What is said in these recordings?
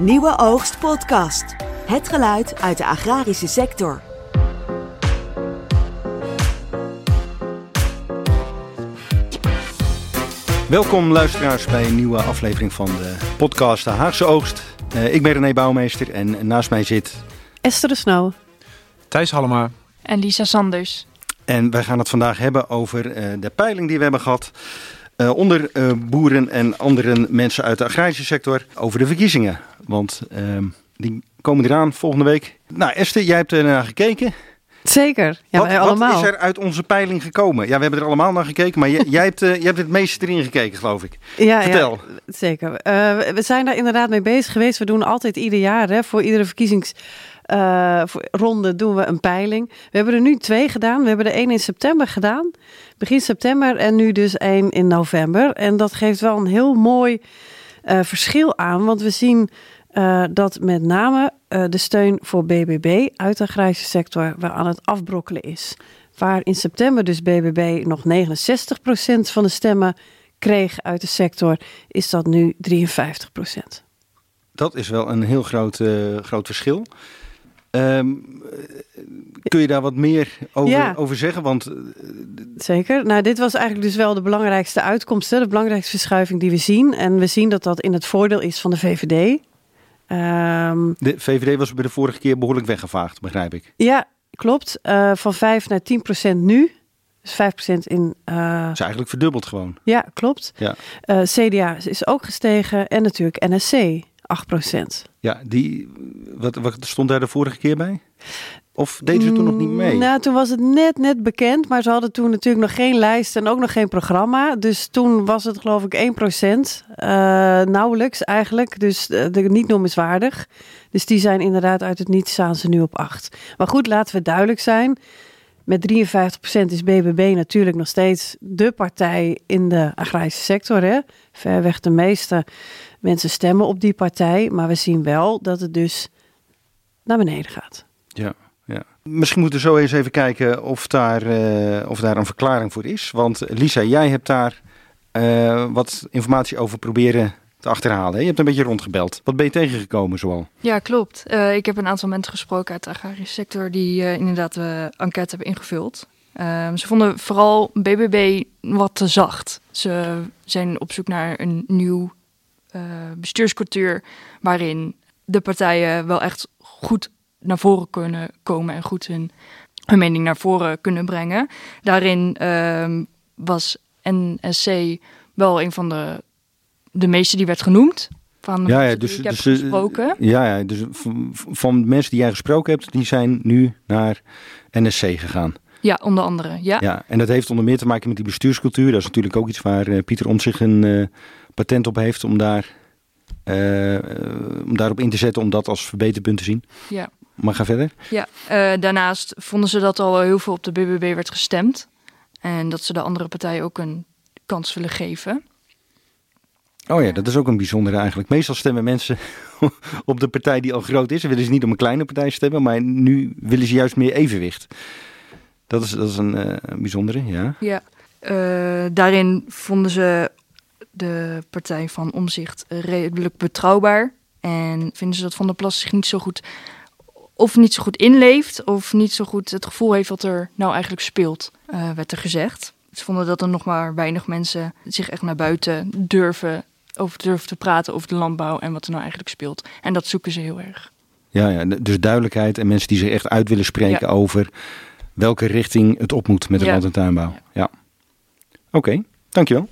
Nieuwe Oogst Podcast. Het geluid uit de agrarische sector. Welkom luisteraars bij een nieuwe aflevering van de podcast De Haagse Oogst. Uh, ik ben René Bouwmeester en naast mij zit... Esther de Snow. Thijs Hallema. En Lisa Sanders. En wij gaan het vandaag hebben over uh, de peiling die we hebben gehad... Uh, onder boeren en andere mensen uit de agrarische sector over de verkiezingen. Want ehm, die komen eraan volgende week. Nou Esther, jij hebt er naar gekeken. Zeker, ja, wat, wij allemaal. Wat is er uit onze peiling gekomen? Ja, we hebben er allemaal naar gekeken, maar jij, jij, hebt, uh, jij hebt het meeste erin gekeken, geloof ik. Ja, Vertel. Ja, zeker. Uh, we zijn daar inderdaad mee bezig geweest. We doen altijd ieder jaar, hè, voor iedere verkiezingsronde uh, doen we een peiling. We hebben er nu twee gedaan. We hebben er één in september gedaan, begin september, en nu dus één in november. En dat geeft wel een heel mooi verschil aan, want we zien uh, dat met name uh, de steun voor BBB uit de agrarische sector weer aan het afbrokkelen is. Waar in september dus BBB nog 69% van de stemmen kreeg uit de sector, is dat nu 53%. Dat is wel een heel groot, uh, groot verschil. Um, kun je daar wat meer over, ja. over zeggen? Want, Zeker. Nou, dit was eigenlijk dus wel de belangrijkste uitkomst, hè? de belangrijkste verschuiving die we zien. En we zien dat dat in het voordeel is van de VVD. Um, de VVD was bij de vorige keer behoorlijk weggevaagd, begrijp ik. Ja, klopt. Uh, van 5 naar 10 procent nu. Dus 5 procent in... Uh, is eigenlijk verdubbeld gewoon. Ja, klopt. Ja. Uh, CDA is ook gestegen en natuurlijk NSC 8 procent. Ja, die, wat, wat stond daar de vorige keer bij? Of deden ze toen nog niet mee? Nou, toen was het net, net bekend. Maar ze hadden toen natuurlijk nog geen lijst en ook nog geen programma. Dus toen was het geloof ik 1 procent. Uh, nauwelijks eigenlijk. Dus de, niet noemenswaardig. Dus die zijn inderdaad uit het niets staan ze nu op 8. Maar goed, laten we duidelijk zijn. Met 53 procent is BBB natuurlijk nog steeds de partij in de agrarische sector. Hè? Ver weg de meeste mensen stemmen op die partij. Maar we zien wel dat het dus naar beneden gaat. Ja. Ja. Misschien moeten we zo eens even kijken of daar, uh, of daar een verklaring voor is. Want Lisa, jij hebt daar uh, wat informatie over proberen te achterhalen. Hè? Je hebt een beetje rondgebeld. Wat ben je tegengekomen zoal? Ja, klopt. Uh, ik heb een aantal mensen gesproken uit de agrarische sector die inderdaad de enquête hebben ingevuld. Ehm, ze vonden vooral BBB wat te zacht. Ze zijn op zoek naar een nieuw bestuurscultuur waarin de partijen wel echt goed naar voren kunnen komen en goed hun, hun mening naar voren kunnen brengen. Daarin uh, was NSC wel een van de, de meeste die werd genoemd. Van ja, ja, dus, dus, heb gesproken. Ja, ja, dus van, van mensen die jij gesproken hebt, die zijn nu naar NSC gegaan. Ja, onder andere. Ja. ja, en dat heeft onder meer te maken met die bestuurscultuur. Dat is natuurlijk ook iets waar uh, Pieter Om zich een uh, patent op heeft om daar uh, om daarop in te zetten, om dat als verbeterpunt te zien. Ja. Maar ga verder. Ja, uh, daarnaast vonden ze dat al heel veel op de BBB werd gestemd. En dat ze de andere partijen ook een kans willen geven. Oh ja, dat is ook een bijzondere eigenlijk. Meestal stemmen mensen op de partij die al groot is. Ze willen ze niet om een kleine partij stemmen, maar nu willen ze juist meer evenwicht. Dat is, dat is een, uh, een bijzondere, ja. Ja, uh, daarin vonden ze de partij van Omzicht redelijk betrouwbaar. En vinden ze dat Van der Plas zich niet zo goed of niet zo goed inleeft, of niet zo goed het gevoel heeft wat er nou eigenlijk speelt, uh, werd er gezegd. Ze vonden dat er nog maar weinig mensen zich echt naar buiten durven, over durven te praten over de landbouw en wat er nou eigenlijk speelt. En dat zoeken ze heel erg. Ja, ja dus duidelijkheid en mensen die zich echt uit willen spreken ja. over welke richting het op moet met de ja. land- en tuinbouw. Ja. ja. Oké, okay, dankjewel.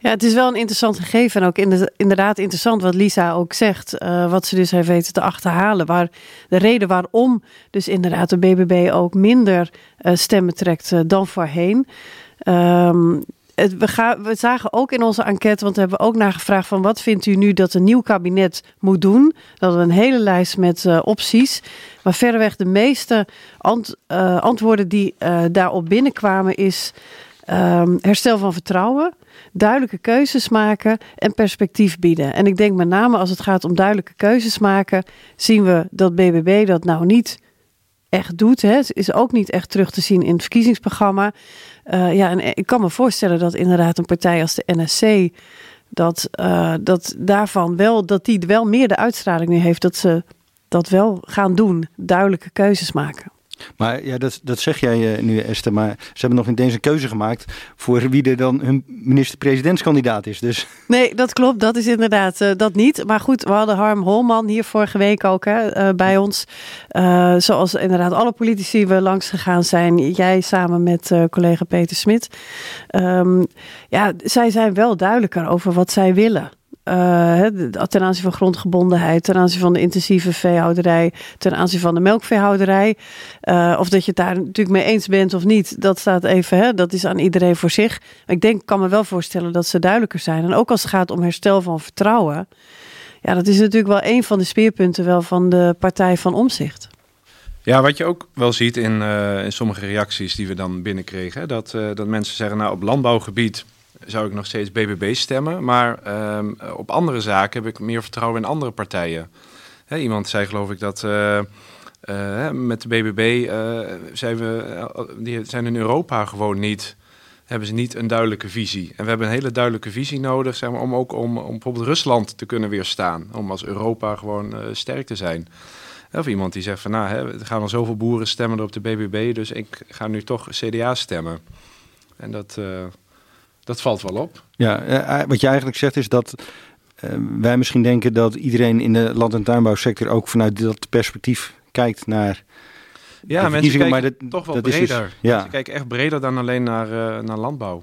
Ja, het is wel een interessant gegeven en ook inderdaad interessant wat Lisa ook zegt. Uh, wat ze dus heeft weten te achterhalen. Waar, de reden waarom dus inderdaad de BBB ook minder uh, stemmen trekt uh, dan voorheen. Het, we, gaan, we zagen ook in onze enquête, want we hebben ook nagevraagd van wat vindt u nu dat een nieuw kabinet moet doen? Dat we een hele lijst met uh, opties. Maar verreweg de meeste ant, antwoorden die daarop binnenkwamen is um, herstel van vertrouwen, duidelijke keuzes maken en perspectief bieden. En ik denk met name als het gaat om duidelijke keuzes maken, zien we dat BBB dat nou niet echt doet. Hè. Het is ook niet echt terug te zien in het verkiezingsprogramma. Uh, ja, en ik kan me voorstellen dat inderdaad een partij als de NSC dat, uh, dat daarvan wel, dat die wel meer de uitstraling nu heeft dat ze dat wel gaan doen, duidelijke keuzes maken. Maar ja, dat, dat zeg jij uh, nu, Esther. Maar ze hebben nog niet eens een keuze gemaakt voor wie er dan hun minister-presidentskandidaat is. Dus. Nee, dat klopt. Dat is inderdaad uh, dat niet. Maar goed, we hadden Harm Holman hier vorige week ook hè, uh, bij ons. zoals inderdaad alle politici we langs gegaan zijn. Jij samen met collega Peter Smit. Um, ja, zij zijn wel duidelijker over wat zij willen. Uh, ten aanzien van grondgebondenheid, ten aanzien van de intensieve veehouderij, ten aanzien van de melkveehouderij. Uh, of dat je het daar natuurlijk mee eens bent of niet, dat staat even, hè, dat is aan iedereen voor zich. Ik denk, kan me wel voorstellen dat ze duidelijker zijn. En ook als het gaat om herstel van vertrouwen. Ja, dat is natuurlijk wel een van de speerpunten wel van de partij van Omzicht. Ja, wat je ook wel ziet in, uh, in sommige reacties die we dan binnenkregen, dat, dat mensen zeggen, nou op landbouwgebied zou ik nog steeds BBB stemmen. Maar um, op andere zaken heb ik meer vertrouwen in andere partijen. Iemand zei geloof ik dat uh, uh, met de BBB uh, zijn we, die zijn in Europa gewoon niet, hebben ze niet een duidelijke visie. En we hebben een hele duidelijke visie nodig, zeg maar, om ook om, om bijvoorbeeld Rusland te kunnen weerstaan. Om als Europa gewoon sterk te zijn. Of iemand die zegt van nou, hè, er gaan al zoveel boeren stemmen op de BBB, dus ik ga nu toch CDA stemmen. En dat, dat valt wel op. Ja, eh, wat je eigenlijk zegt is dat uh, wij misschien denken dat iedereen in de land- en tuinbouwsector ook vanuit dat perspectief kijkt naar. Ja, mensen kijken maar dat, toch wel dat breder. Is dus, ja. Mensen kijken echt breder dan alleen naar, uh, naar landbouw.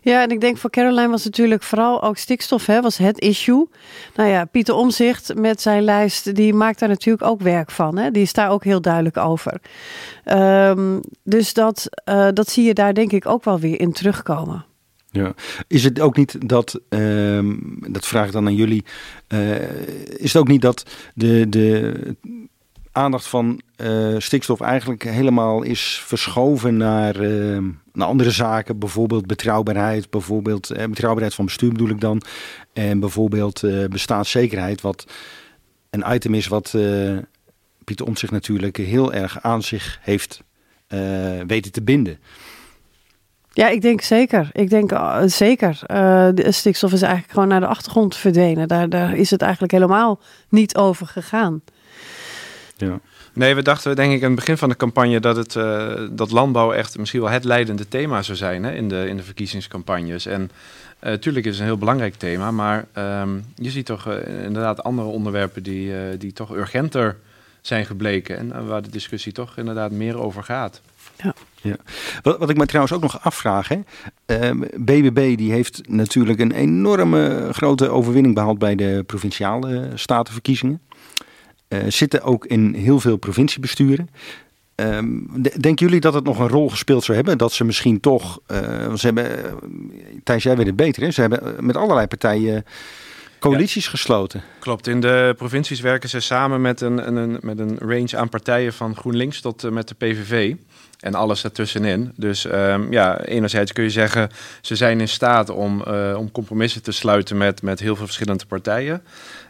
Ja, en ik denk voor Caroline was natuurlijk vooral ook stikstof, hè, was het issue. Nou ja, Pieter Omzicht met zijn lijst, die maakt daar natuurlijk ook werk van. Hè? Die is daar ook heel duidelijk over. Um, dus dat, uh, dat zie je daar denk ik ook wel weer in terugkomen. Is het ook niet dat, uh, dat vraag ik dan aan jullie, uh, is het ook niet dat de, de aandacht van uh, stikstof eigenlijk helemaal is verschoven naar, uh, naar andere zaken, bijvoorbeeld betrouwbaarheid, bijvoorbeeld betrouwbaarheid van bestuur bedoel ik dan, en bijvoorbeeld bestaanszekerheid, wat een item is wat Pieter Omtzigt natuurlijk heel erg aan zich heeft weten te binden. Ja, ik denk zeker. Ik denk uh, zeker. Uh, de stikstof is eigenlijk gewoon naar de achtergrond verdwenen. Daar, daar is het eigenlijk helemaal niet over gegaan. Ja. Nee, we dachten denk ik aan het begin van de campagne dat, het, uh, dat landbouw echt misschien wel het leidende thema zou zijn hè, in, de, in de verkiezingscampagnes. En natuurlijk is het een heel belangrijk thema, maar um, je ziet toch inderdaad andere onderwerpen die, die toch urgenter zijn gebleken. En waar de discussie toch inderdaad meer over gaat. Ja. Ja. Wat, wat ik me trouwens ook nog afvraag. Hè. BBB ehm, die heeft natuurlijk een enorme grote overwinning behaald bij de provinciale statenverkiezingen. Uh, zitten ook in heel veel provinciebesturen. Um, denken jullie dat het nog een rol gespeeld zou hebben? Dat ze misschien toch. Uh, ze hebben. Thijs, jij weet het beter. Hè? Ze hebben met allerlei partijen coalities ja, gesloten. Klopt. In de provincies werken ze samen met een, een, met een range aan partijen van GroenLinks tot met de PVV en alles ertussenin. Dus um, ja, enerzijds kun je zeggen, ze zijn in staat om, uh, om compromissen te sluiten met, met heel veel verschillende partijen.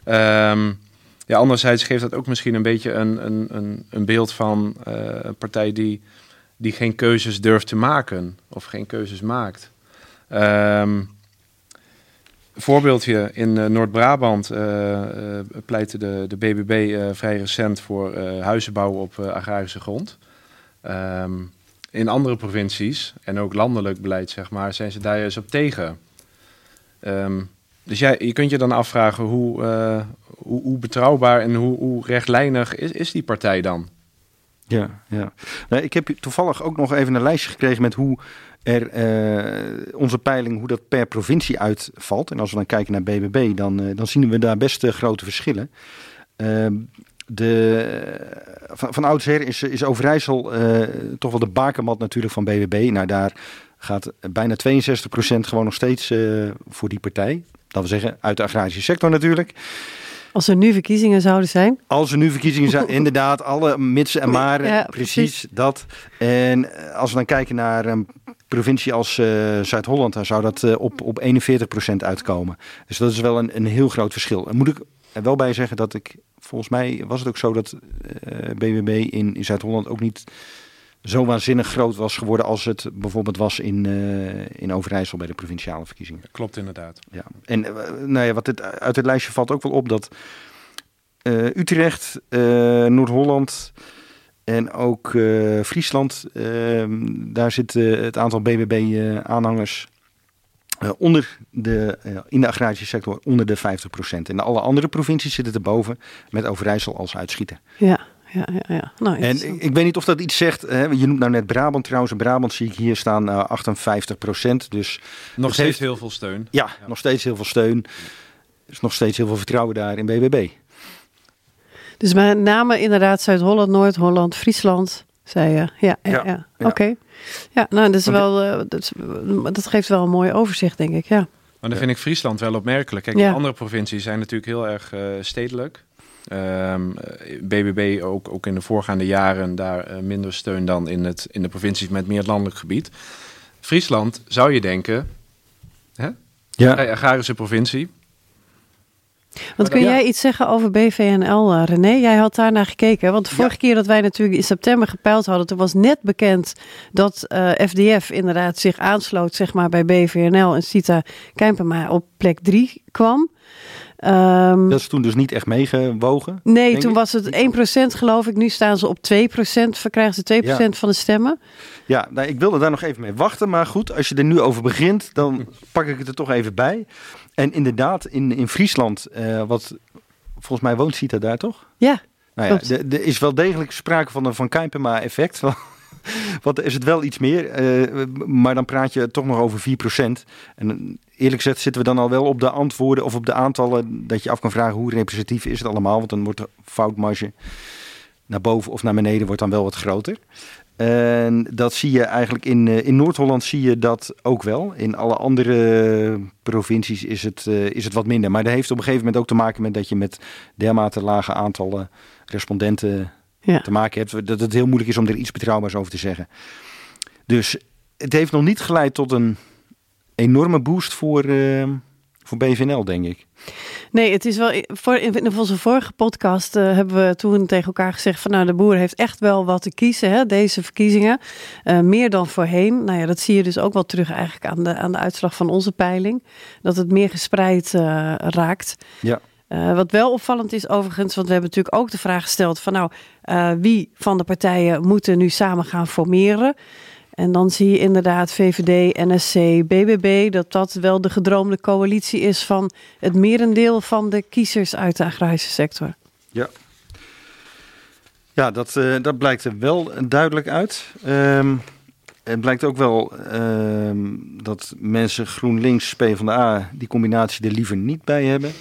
Um, ja, anderzijds geeft dat ook misschien een beetje een, een, een, beeld van uh, een partij die, die geen keuzes durft te maken of geen keuzes maakt. Um, voorbeeldje in uh, Noord-Brabant pleitte de, de BBB vrij recent voor huizen bouwen op agrarische grond. Um, in andere provincies en ook landelijk beleid, zeg maar, zijn ze daar juist op tegen. Um, dus jij, je kunt je dan afvragen hoe, uh, hoe, hoe, betrouwbaar en hoe, hoe rechtlijnig is, is die partij dan? Ja, ja. Nou, ik heb toevallig ook nog even een lijstje gekregen met hoe er uh, onze peiling, hoe dat per provincie uitvalt. En als we dan kijken naar BBB, dan, uh, dan zien we daar best grote verschillen. De, van, van oudsher is, is Overijssel uh, toch wel de bakermat natuurlijk van BBB. Nou, daar gaat bijna 62% gewoon nog steeds uh, voor die partij. Dat wil zeggen, uit de agrarische sector natuurlijk. Als er nu verkiezingen zouden zijn? Als er nu verkiezingen zijn, inderdaad, alle mitsen en maren, ja, precies, precies, dat. En eh, als we dan kijken naar een provincie als uh, Zuid-Holland, dan zou dat uh, op, op 41% uitkomen. Dus dat is wel een, een heel groot verschil. En moet ik er wel bij zeggen dat ik volgens mij was het ook zo dat uh, eh, BBB in, in Zuid-Holland ook niet zo waanzinnig groot was geworden als het bijvoorbeeld was in, uh, in Overijssel bij de provinciale verkiezingen. Klopt inderdaad. Ja. En uh, nou ja, wat uit het lijstje valt ook wel op dat uh, Utrecht, Noord-Holland en ook Friesland, daar zit het aantal BBB-aanhangers onder de, in de agrarische sector onder de 50%. En alle andere provincies zitten erboven met Overijssel als uitschieter. Ja ja, ja, ja. Nou, en ik, ik, weet niet of dat iets zegt. Hè? Je noemt nou net Brabant trouwens. In Brabant zie ik hier staan uh, 58 procent. Dus nog steeds heeft, heel veel steun. Ja, ja, nog steeds heel veel steun. Er is nog steeds heel veel vertrouwen daar in BBB. Dus met name inderdaad Zuid-Holland, Noord-Holland, Friesland, zei je. Ja, ja, ja. oké. Ja, nou, dat, is wel, uh, dat, dat geeft wel een mooi overzicht, denk ik. Ja. Maar dan vind ik Friesland wel opmerkelijk. Kijk, de andere provincies zijn natuurlijk heel erg uh, stedelijk. Um, ehm, BBB ook, ook in de voorgaande jaren daar uh, minder steun dan in, het, in de provincies met meer landelijk gebied. Friesland zou je denken, hè? Ja. agrarische provincie. Want kun jij iets zeggen over BVNL, uh, René? Jij had daar naar gekeken. Want de vorige keer dat wij natuurlijk in september gepeild hadden, toen was net bekend dat uh, eh, FDF inderdaad zich aansloot zeg maar, bij BVNL en Sita Kijmpema op plek 3 kwam. Um, dat is toen dus niet echt meegewogen? Nee, toen was het 1% geloof ik. Nu staan ze op 2%. Verkrijgen ze 2% van de stemmen. Ja, nou, ik wilde daar nog even mee wachten. Maar goed, als je er nu over begint, dan pak ik het er toch even bij. En inderdaad, in, in Friesland, uh, wat volgens mij woont Sita daar toch? Ja. Nou ja, er is wel degelijk sprake van een Van Kuipema-effect. Want is het wel iets meer. Uh, maar dan praat je toch nog over 4%. En eerlijk gezegd zitten we dan al wel op de antwoorden of op de aantallen dat je af kan vragen hoe representatief is het allemaal. Want dan wordt de foutmarge naar boven of naar beneden wordt dan wel wat groter. En dat zie je eigenlijk in, eh, in Noord-Holland zie je dat ook wel. In alle andere provincies is het, uh, is het wat minder. Maar dat heeft op een gegeven moment ook te maken met dat je met dermate lage aantallen respondenten ja. te maken hebt. Dat het heel moeilijk is om er iets betrouwbaars over te zeggen. Dus het heeft nog niet geleid tot een enorme boost voor, uh, voor BVNL, denk ik. Nee, het is wel. Voor, in onze vorige podcast uh, hebben we toen tegen elkaar gezegd: van nou, de boer heeft echt wel wat te kiezen, hè, deze verkiezingen. Uh, meer dan voorheen. Nou ja, dat zie je dus ook wel terug eigenlijk aan de, aan de uitslag van onze peiling. Dat het meer gespreid uh, raakt. Ja. Uh, wat wel opvallend is overigens, want we hebben natuurlijk ook de vraag gesteld van nou, uh, wie van de partijen moeten nu samen gaan formeren? En dan zie je inderdaad VVD, NSC, BBB, dat dat wel de gedroomde coalitie is van het merendeel van de kiezers uit de agrarische sector. Ja, ja dat, uh, dat blijkt er wel duidelijk uit. Um, het blijkt ook wel um, dat mensen GroenLinks, PvdA, die combinatie er liever niet bij hebben.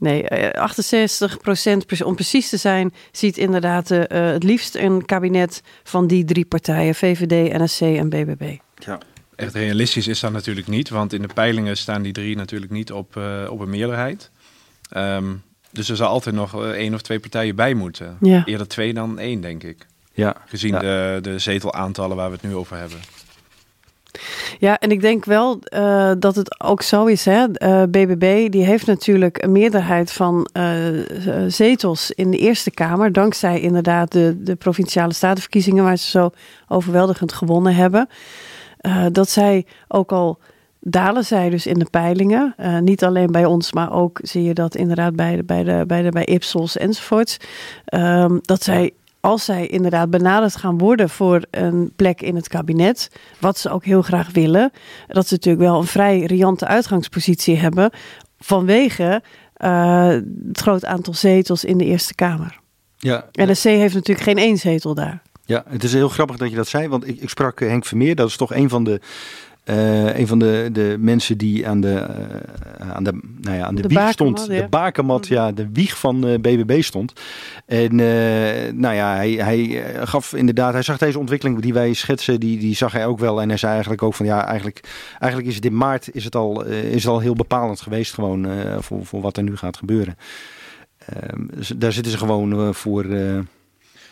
Nee, 68 eh, procent, om precies te zijn, ziet inderdaad uh, het liefst een kabinet van die drie partijen, VVD, NSC en BBB. Ja. Echt realistisch is dat natuurlijk niet, want in de peilingen staan die drie natuurlijk niet op, uh, op een meerderheid. Um, dus er zal altijd nog één of twee partijen bij moeten. Ja. Eerder twee dan één, denk ik. Ja. Gezien ja. De, de zetelaantallen waar we het nu over hebben. Ja, en ik denk wel uh, dat het ook zo is. Hè? BBB die heeft natuurlijk een meerderheid van uh, zetels in de Eerste Kamer. Dankzij inderdaad de, de provinciale statenverkiezingen waar ze zo overweldigend gewonnen hebben. dat zij ook al dalen zij dus in de peilingen. niet alleen bij ons, maar ook zie je dat inderdaad bij de, bij de, bij de bij Ipsos enzovoorts. Ehm, dat zij als zij inderdaad benaderd gaan worden voor een plek in het kabinet, wat ze ook heel graag willen, dat ze natuurlijk wel een vrij riante uitgangspositie hebben vanwege uh, het groot aantal zetels in de Eerste Kamer. Ja. NSC heeft natuurlijk geen één zetel daar. Ja, het is heel grappig dat je dat zei, want ik, ik sprak Henk Vermeer, dat is toch een van de uh, een van de, de mensen die aan de, uh, aan de, nou ja, aan de, de wieg stond, ja. de bakermat, ja, de wieg van uh, BBB stond. En nou ja, hij, hij gaf inderdaad, hij zag deze ontwikkeling die wij schetsen, die, die zag hij ook wel. En hij zei eigenlijk ook van ja, eigenlijk, eigenlijk is het in maart is het al, is het al heel bepalend geweest gewoon voor, voor wat er nu gaat gebeuren. Ehm, dus daar zitten ze gewoon voor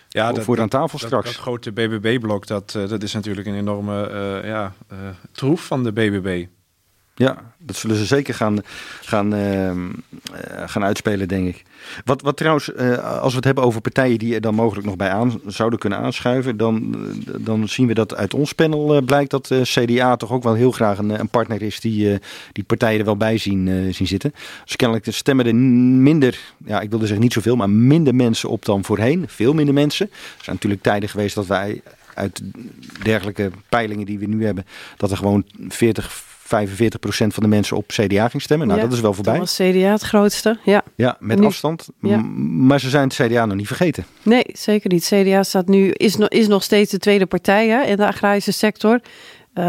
ja, dat, voor aan tafel straks. Dat, grote BBB-blok, dat, dat is natuurlijk een enorme uh, ja, uh, troef van de BBB. Ja, dat zullen ze zeker gaan, gaan, ehm, eh, gaan uitspelen, denk ik. Wat, wat trouwens, eh, als we het hebben over partijen die er dan mogelijk nog bij aan zouden kunnen aanschuiven, dan, eh, dan zien we dat uit ons panel blijkt dat CDA toch ook wel heel graag een, een partner is die, die partijen er wel bij zien, zien zitten. Dus kennelijk stemmen er minder, ja, ik wilde zeggen niet zoveel, maar minder mensen op dan voorheen. Veel minder mensen. Er zijn natuurlijk tijden geweest dat wij uit dergelijke peilingen die we nu hebben, dat er gewoon 40, 45 procent van de mensen op CDA ging stemmen. Nou, Ja, dat is wel voorbij. Toen was CDA het grootste. Ja, Ja, met Nu- afstand. Ja. Maar ze zijn het CDA nog niet vergeten. nee, zeker niet. CDA staat nu, is, nog is nog steeds de tweede partij hè, in de agrarische sector. Eh,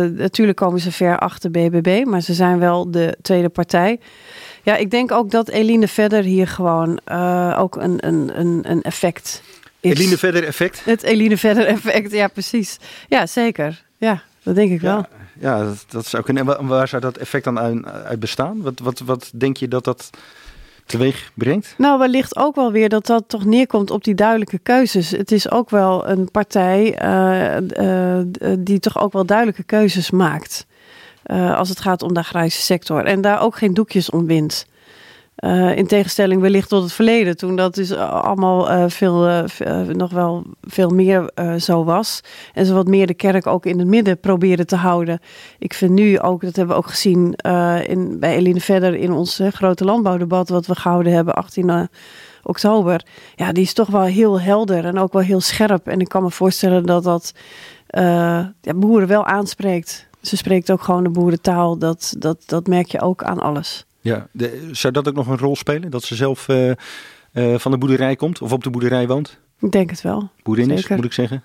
natuurlijk komen ze ver achter BBB, maar ze zijn wel de tweede partij. Ja, ik denk ook dat Eline Verder hier gewoon eh, ook een, een, een, een effect is. Eline verder effect. Het Eline Verder effect, ja precies. Ja, zeker. Ja, dat denk ik wel. Ja, dat, dat zou kunnen. En wa- waar zou dat effect dan uit, bestaan? Wat, wat, wat denk je dat dat teweeg brengt? Nou, wellicht ook wel weer dat dat toch neerkomt op die duidelijke keuzes. Het is ook wel een partij eh, eh, die toch ook wel duidelijke keuzes maakt. eh, als het gaat om de agrarische sector. En daar ook geen doekjes om wint. Eh, in tegenstelling wellicht tot het verleden, toen dat dus allemaal eh, veel, eh, nog wel veel meer zo was. En ze wat meer de kerk ook in het midden probeerden te houden. Ik vind nu ook, dat hebben we ook gezien in, bij Eline Verder in ons grote landbouwdebat, wat we gehouden hebben, 18 eh, oktober. Ja, die is toch wel heel helder en ook wel heel scherp. En ik kan me voorstellen dat dat ja, boeren wel aanspreekt. Ze spreekt ook gewoon de boerentaal. Dat, dat, dat merk je ook aan alles. Ja, de, zou dat ook nog een rol spelen? Dat ze zelf eh, eh, van de boerderij komt of op de boerderij woont? Ik denk het wel. Boerin is, moet ik zeggen.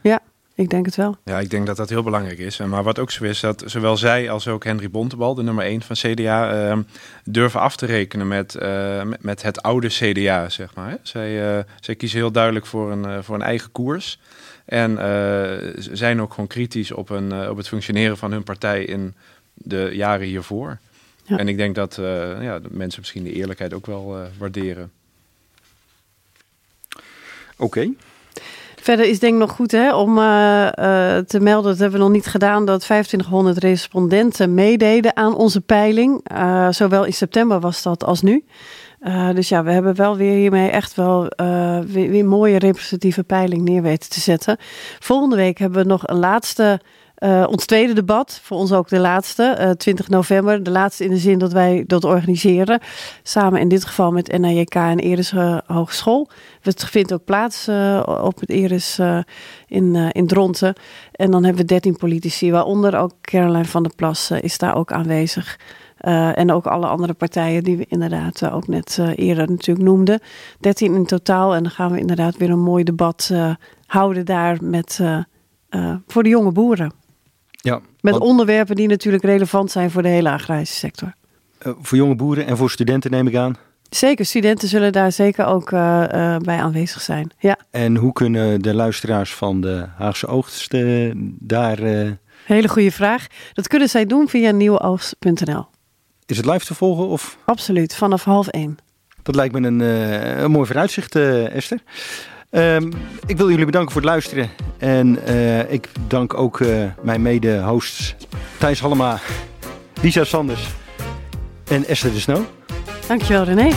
Ik denk het wel. Ja, ik denk dat dat heel belangrijk is. Maar wat ook zo is, dat zowel zij als ook Henry Bontebal, de nummer 1 van CDA, ehm, durven af te rekenen met, eh, met, het oude CDA, zeg maar. hè. Zij, eh, zij kiezen heel duidelijk voor een, voor een eigen koers. En eh, zijn ook gewoon kritisch op, een, op het functioneren van hun partij in de jaren hiervoor. Ja. En ik denk dat eh, ja, de mensen misschien de eerlijkheid ook wel eh, waarderen. Oké. Verder is denk ik nog goed hè, om eh, eh, te melden, dat hebben we nog niet gedaan, dat 2500 respondenten meededen aan onze peiling. Eh, zowel in september was dat als nu. Eh, dus ja, we hebben wel weer hiermee echt wel eh, weer, weer een mooie representatieve peiling neer weten te zetten. Volgende week hebben we nog een laatste, eh, ons tweede debat. Voor ons ook de laatste, eh 20 november. De laatste in de zin dat wij dat organiseren. Samen in dit geval met NAJK en Eres eh, Hogeschool. Het vindt ook plaats op het Eres in, in Dronten. En dan hebben we 13 politici, waaronder ook Caroline van der Plas is daar ook aanwezig. En ook alle andere partijen die we inderdaad ook net eerder natuurlijk noemden. 13 in totaal. En dan gaan we inderdaad weer een mooi debat houden daar met, voor de jonge boeren. Ja, Met want, onderwerpen die natuurlijk relevant zijn voor de hele agrarische sector. eh, voor jonge boeren en voor studenten neem ik aan. Zeker, studenten zullen daar zeker ook eh, eh, bij aanwezig zijn. Ja, En hoe kunnen de luisteraars van de Haagse Oogst eh, daar... hele goede vraag. Dat kunnen zij doen via nieuwoogst.nl. is het live te volgen of... Absoluut, vanaf half één. Dat lijkt me een, een mooi vooruitzicht, Esther. Ehm, ik wil jullie bedanken voor het luisteren. En eh, ik dank ook eh, mijn mede-hosts Thijs Hallema, Lisa Sanders en Esther de Snow. Dankjewel René.